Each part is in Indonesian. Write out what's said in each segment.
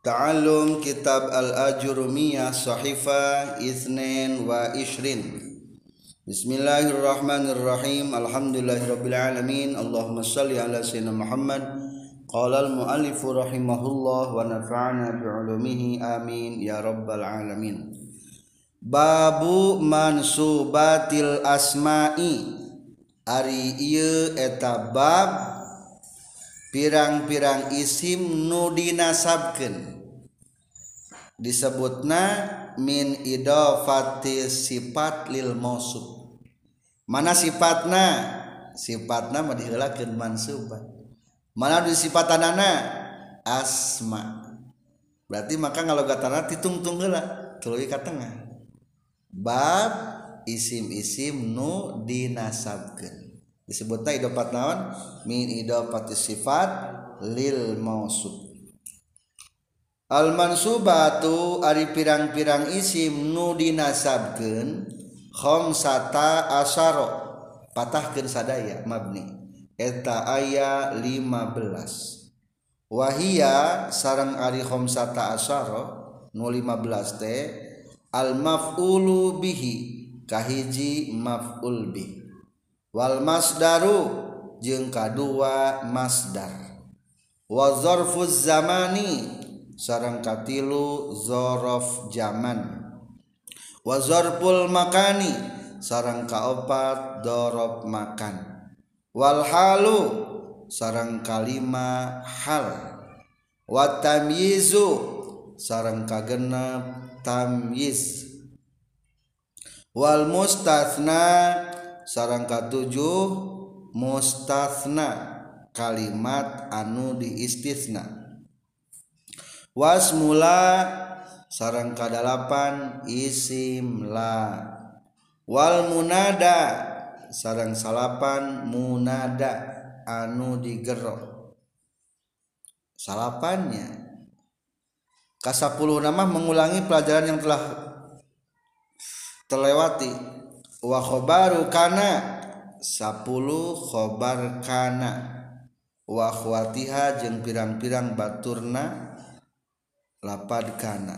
Ta'allum kitab al-ajurumiyah sahifa isnin wa ishrin Bismillahirrahmanirrahim Alhamdulillahirrabbilalamin Allahumma salli ala sayyidina Muhammad Qala al-muallifu rahimahullah wa nafa'ana bi'ulumihi amin ya rabbal alamin Babu mansubatil asma'i Ari ieu eta bab pirang-pirang isim nudinasabken disebutna min idofati sifat lil mausuf mana sifatna? Sifatna mah diheulakeun mansubat mana disifatanana asma. Berarti maka ngalogatana ditungtung heula tuluy ka tengah. Bab isim-isim nu dinasabkeun. Disebutnya idopat naon? Min idopati sifat lil mausub. Al mansubatu ari pirang-pirang isim nu dinasabkeun khamsata asyara. Patahkeun sadaya mabni. Eta aya 15 wahia sarang ari khamsata asyara nu 15 teh al maf'ulu bihi kahiji maf'ul bihi Walmasdaru jeung kadua masdar. Wazorfuz zamani sarang katilu zorof zaman. Wazorful makani sarang kaopat dorob makan. Walhalu sarang kalima hal. Watamyizu sarang kagenep tamyiz. Wal mustathna sarang katujuh mustasna. Kalimat anu diistisna. Wasmula sarang kadalapan isim la wal munada sarang salapan munada anu digerok. Salapannya. Kasapuluh nama mengulangi pelajaran yang telah terlewati wa khobaru kana 10 khobar kana. Wa khwatiha jeung pirang-pirang baturna lapad kana.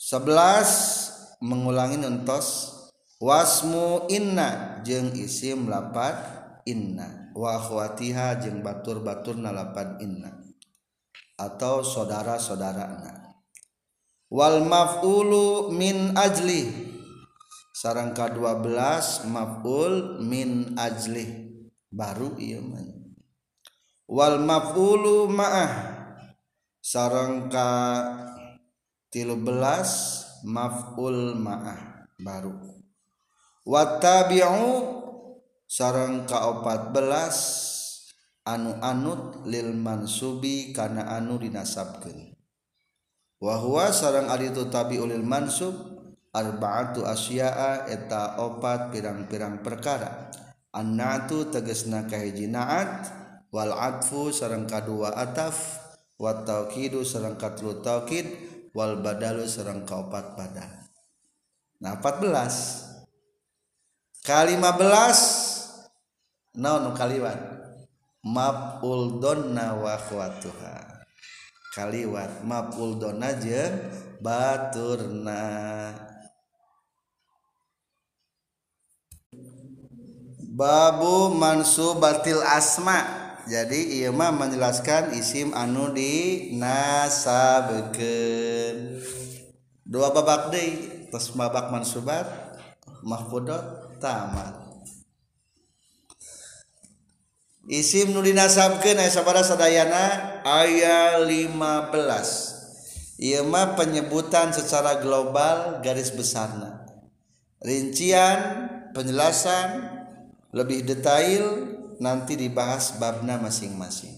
11 mengulangi nentos wasmu inna jeung isim lapad inna. Wa khwatiha jeung batur-baturna lapad inna. Atau saudara-saudarana. Wal maf'ulu min ajli sarang ka-12 maf'ul min ajlih. Baru ieu mah. Wal maf'ulu ma'ah. Sarang ka 13 maf'ul ma'ah. Baru. Wattabi'u sarang ka 14 anu anut lil mansubi kana anu dinasabkeun. Wa huwa sarang ari tabi'ul mansub arba'atu asya'a eta opat pirang-pirang perkara. Annatu tegesna kahiji naat wal atfu sareng kadua ataf wa taukidu sareng katlu taukid wal badalu sareng kaopat badal. Nah 14 kali 15 naon kaliwat? Maf'ul donna wa khawatuha kaliwat maf'ul donna jeung baturna Babu mansubatil asma. Jadi ia mah menjelaskan isim anu di nasabkeun dua babak deui terus babak mansubat mahfudot tamat isim nu dinasabkeun aya sabaraha sadayana aya 15 ieu mah penyebutan secara global garis besarna. Rincian penjelasan lebih detail nanti dibahas babna masing-masing.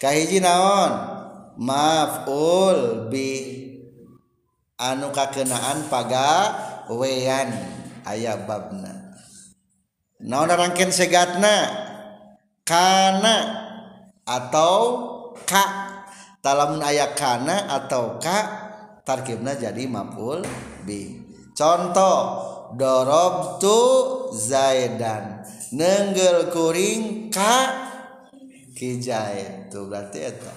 Kahiji naon? Maf'ul bi anu kakenaan paga wean babna. Naon rangken segatna? Kana atau ka? Talamun aya kana atau ka? Tarkibna jadi maf'ul bi. Contoh dorobtu zaidan. Nenggel kuring ka kijai tuh berarti eta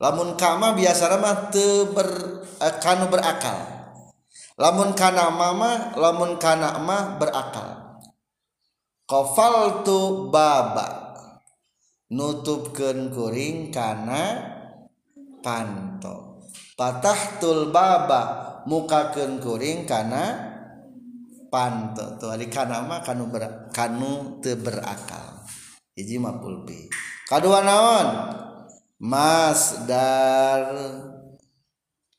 lamun kama biasa mah teu ber eh, kanu berakal. Lamun kana mama lamun kana mah berakal. Qafaltu baba. Nutupkeun kuring kana panto. Patahtul baba mukakeun kuring kana panto tuh hari kana mah kanu ber, kanu teu berakal. Hiji mah pulpi. Kadua naon? Masdar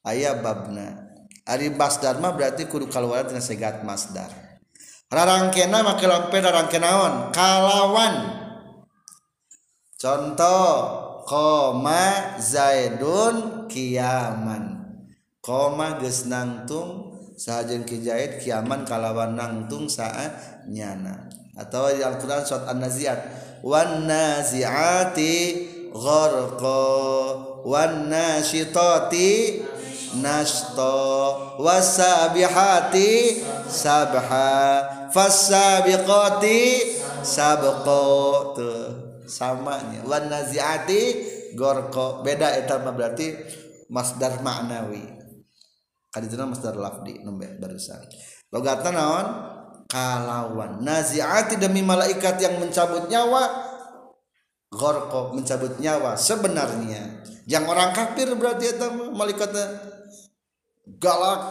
aya babna. Ari masdar mah berarti kudu kaluar tina segat masdar rarangkena make lampe rarangkenaon kalawan. Contoh koma zaidun kiaman. Koma geus nangtung sahajeun ki zaid kiaman kalawan nangtung saat nyana. Atau di Al-Qur'an surat An-Naziat. Wan naziati gharqa wan nasyitati nashta wasabihati sabha fasabiqati sabqa. Samanya. Wan naziati gharqa. Beda eta mah berarti masdar maknawi kadituna masdar lafdi nembe barusan. Logatna naon? Kalawan. Naziati demi malaikat yang mencabut nyawa Gorko mencabut nyawa sebenarnya. Yang orang kafir berarti itu malaikatnya galak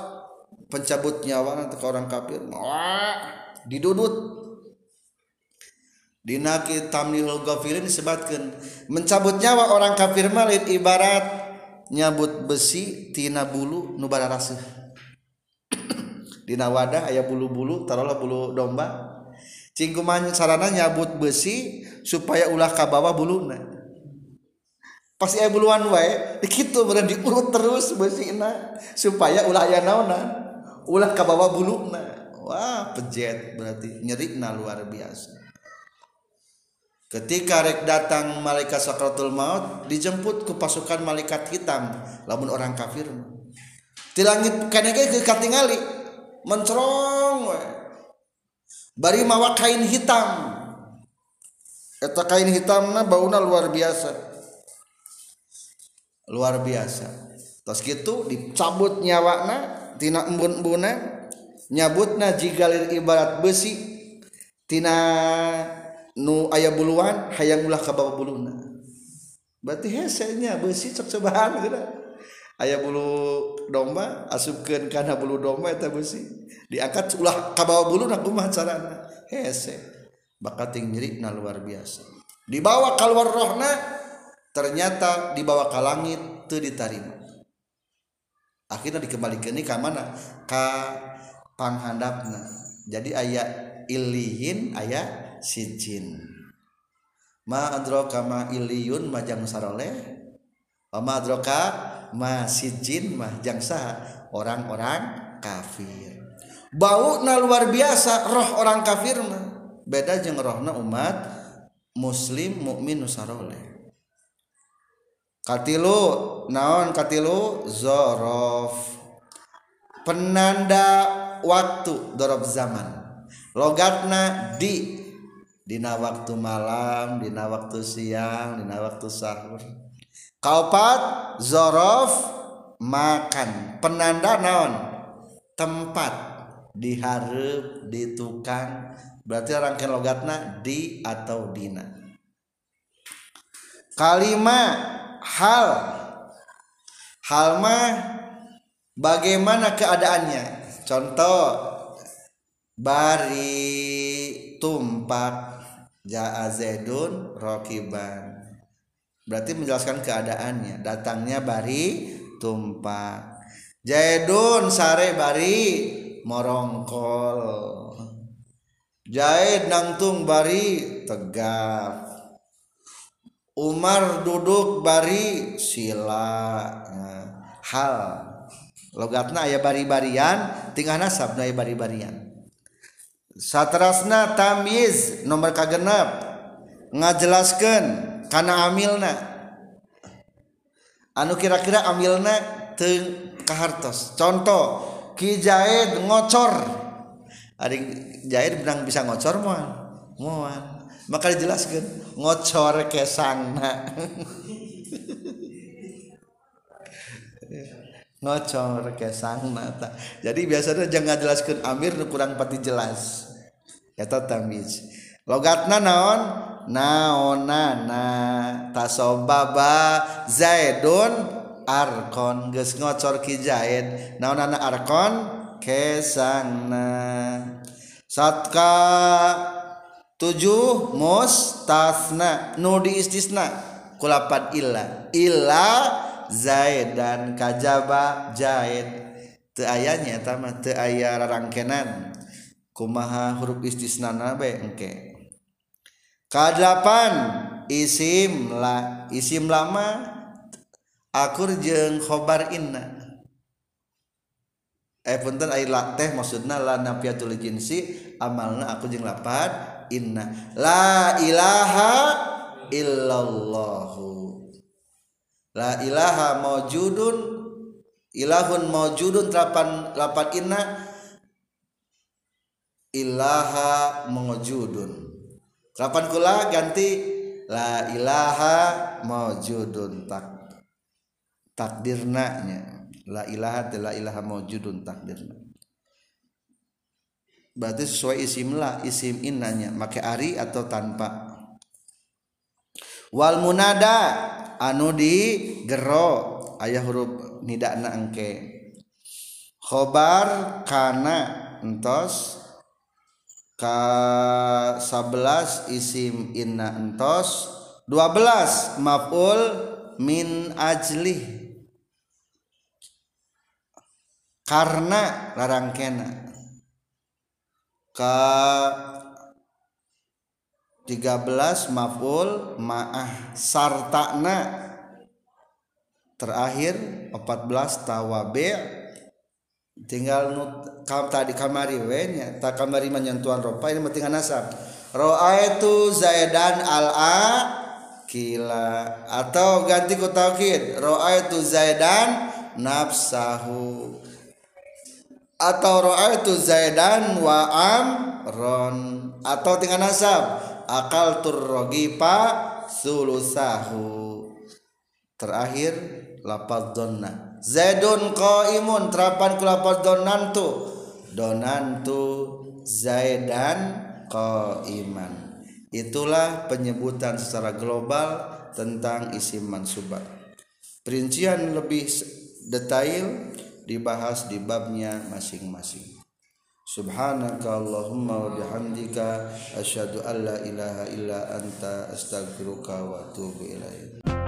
pencabut nyawa nanti ke orang kafir wah didudut. Dinaki tamnihul ghafirin disebutkan mencabut nyawa orang kafir malit ibarat nyabut besi tina bulu nubara rasih Dina wadah ayah bulu-bulu taruhlah bulu domba. Cingkuman sarana nyabut besi supaya ulah kabawa buluna pasti ayah buluan wae dikitu berarti diurut terus besina supaya ulah ayah naona ulah kabawa buluna wah pejet berarti nyerikna luar biasa. Ketika rek datang malaikat sakratul maut dijemput ke pasukan malaikat hitam. Lamun orang kafir. Di langit kana ke katingali mencerong wae bari mawa kain hitam. Eta kain hitamna bauna luar biasa. Luar biasa. Terus gitu dicabut nyawakna tina embun-embuna nyabutna jigalir ibarat besi tina nu aya buluan hayang ulah ka bawah buluna berarti hesenya besi cek cobaan gitu ayah bulu domba asupkeun kana bulu domba eta besi. Diangkat ulah ka bulu buluna kumah carana? Hese bakat nyeri na luar biasa. Dibawa keluar rohna ternyata dibawa ke langit teu ditarima. Akhirnya dikembalikan ini ke mana? Ka panghandapna. Jadi ayat ilihin ayat sijin. Ma adroka ma iliyun ma jang saroleh? Ma adroka ma sijin ma jang saha orang-orang kafir. Bau na luar biasa roh orang kafir mah. Beda jeung rohna umat muslim mukmin nusaroleh katilu naon katilu? Zorof. Penanda waktu dorob zaman. Logatna di dina waktu malam dina waktu siang dina waktu sahur. Kaupat zorof makan. Penanda naon? Tempat. Diharap di tukang. Berarti rangkaian logatna di atau dina. Kalimat hal. Hal mah bagaimana keadaannya? Contoh bari tumpak jaa zaidun rokiban. Berarti menjelaskan keadaannya. Datangnya bari tumpak zaidun sare bari morongkol. Jahit nangtung bari tegap. Umar duduk bari sila. Hal. Logatna aya bari-barian tinggal nasab aya bari-barian satrasna tamiz nomor kagenap. Ngajelaskan karena amilna. Anu kira-kira amilna teng kahartos. Contoh Ki Jaid ngocor. Ada Jaid bilang bisa ngocor mual. Mual. Maka dijelaskan ngocor kesangna ngocor ke sang mata jadi biasanya jangan jelaskan amir kurang pati jelas eta tamiz logatna naon? Naonana tasobaba zaidun arkon. Geus ngocor ki zaid. Naonana arkon? Kesana satka tujuh mustasna nu diistisna. Kulapat illa. Illa zaidan kajaba zaid. Teu ayanya eta mah teu aya rarangkenan. Kumaha huruf istisna na be engke? Kadelapan isim la isim lama akur jeung khobar inna. Eh punten ai la teh maksudna la nafiatul jinsi amalna aku jeung lapad inna. La ilaha illallahu. La ilaha maujudun ilahun maujudun lapan lapan inna ilaha maujudun lapan kula ganti? La ilaha maujudun tak takdirna nya la ilaha la ilaha maujudun takdirna. Berarti sesuai isim lah isim innanya make ari atau tanpa. Wal munada anu di gero ayah huruf nidakna engke. Khobar kana entos ka 11 isim inna entos 12 maf'ul min ajli karena larang kena ka 13 maful ma'ah. Sartana. Terakhir 14 tawabi tinggal nut kam tadi kamari we nya ta kamari menyentuhan ropa ini tinggal nasab itu zaidan al a kila atau ganti ku taukid itu zaidan nafsahu. Atau itu zaidan wa ron atau tinggal nasab akal turrogipa sulusahu. Terakhir lapad donna zaidun imun terapan ku lapad donantu. Donantu zaidan iman itulah penyebutan secara global tentang isim mansubah. Perincian lebih detail dibahas di babnya masing-masing. Subhanaka Allahumma wa bihamdika asyhadu an la ilaha illa anta astaghfiruka wa atubu ilaik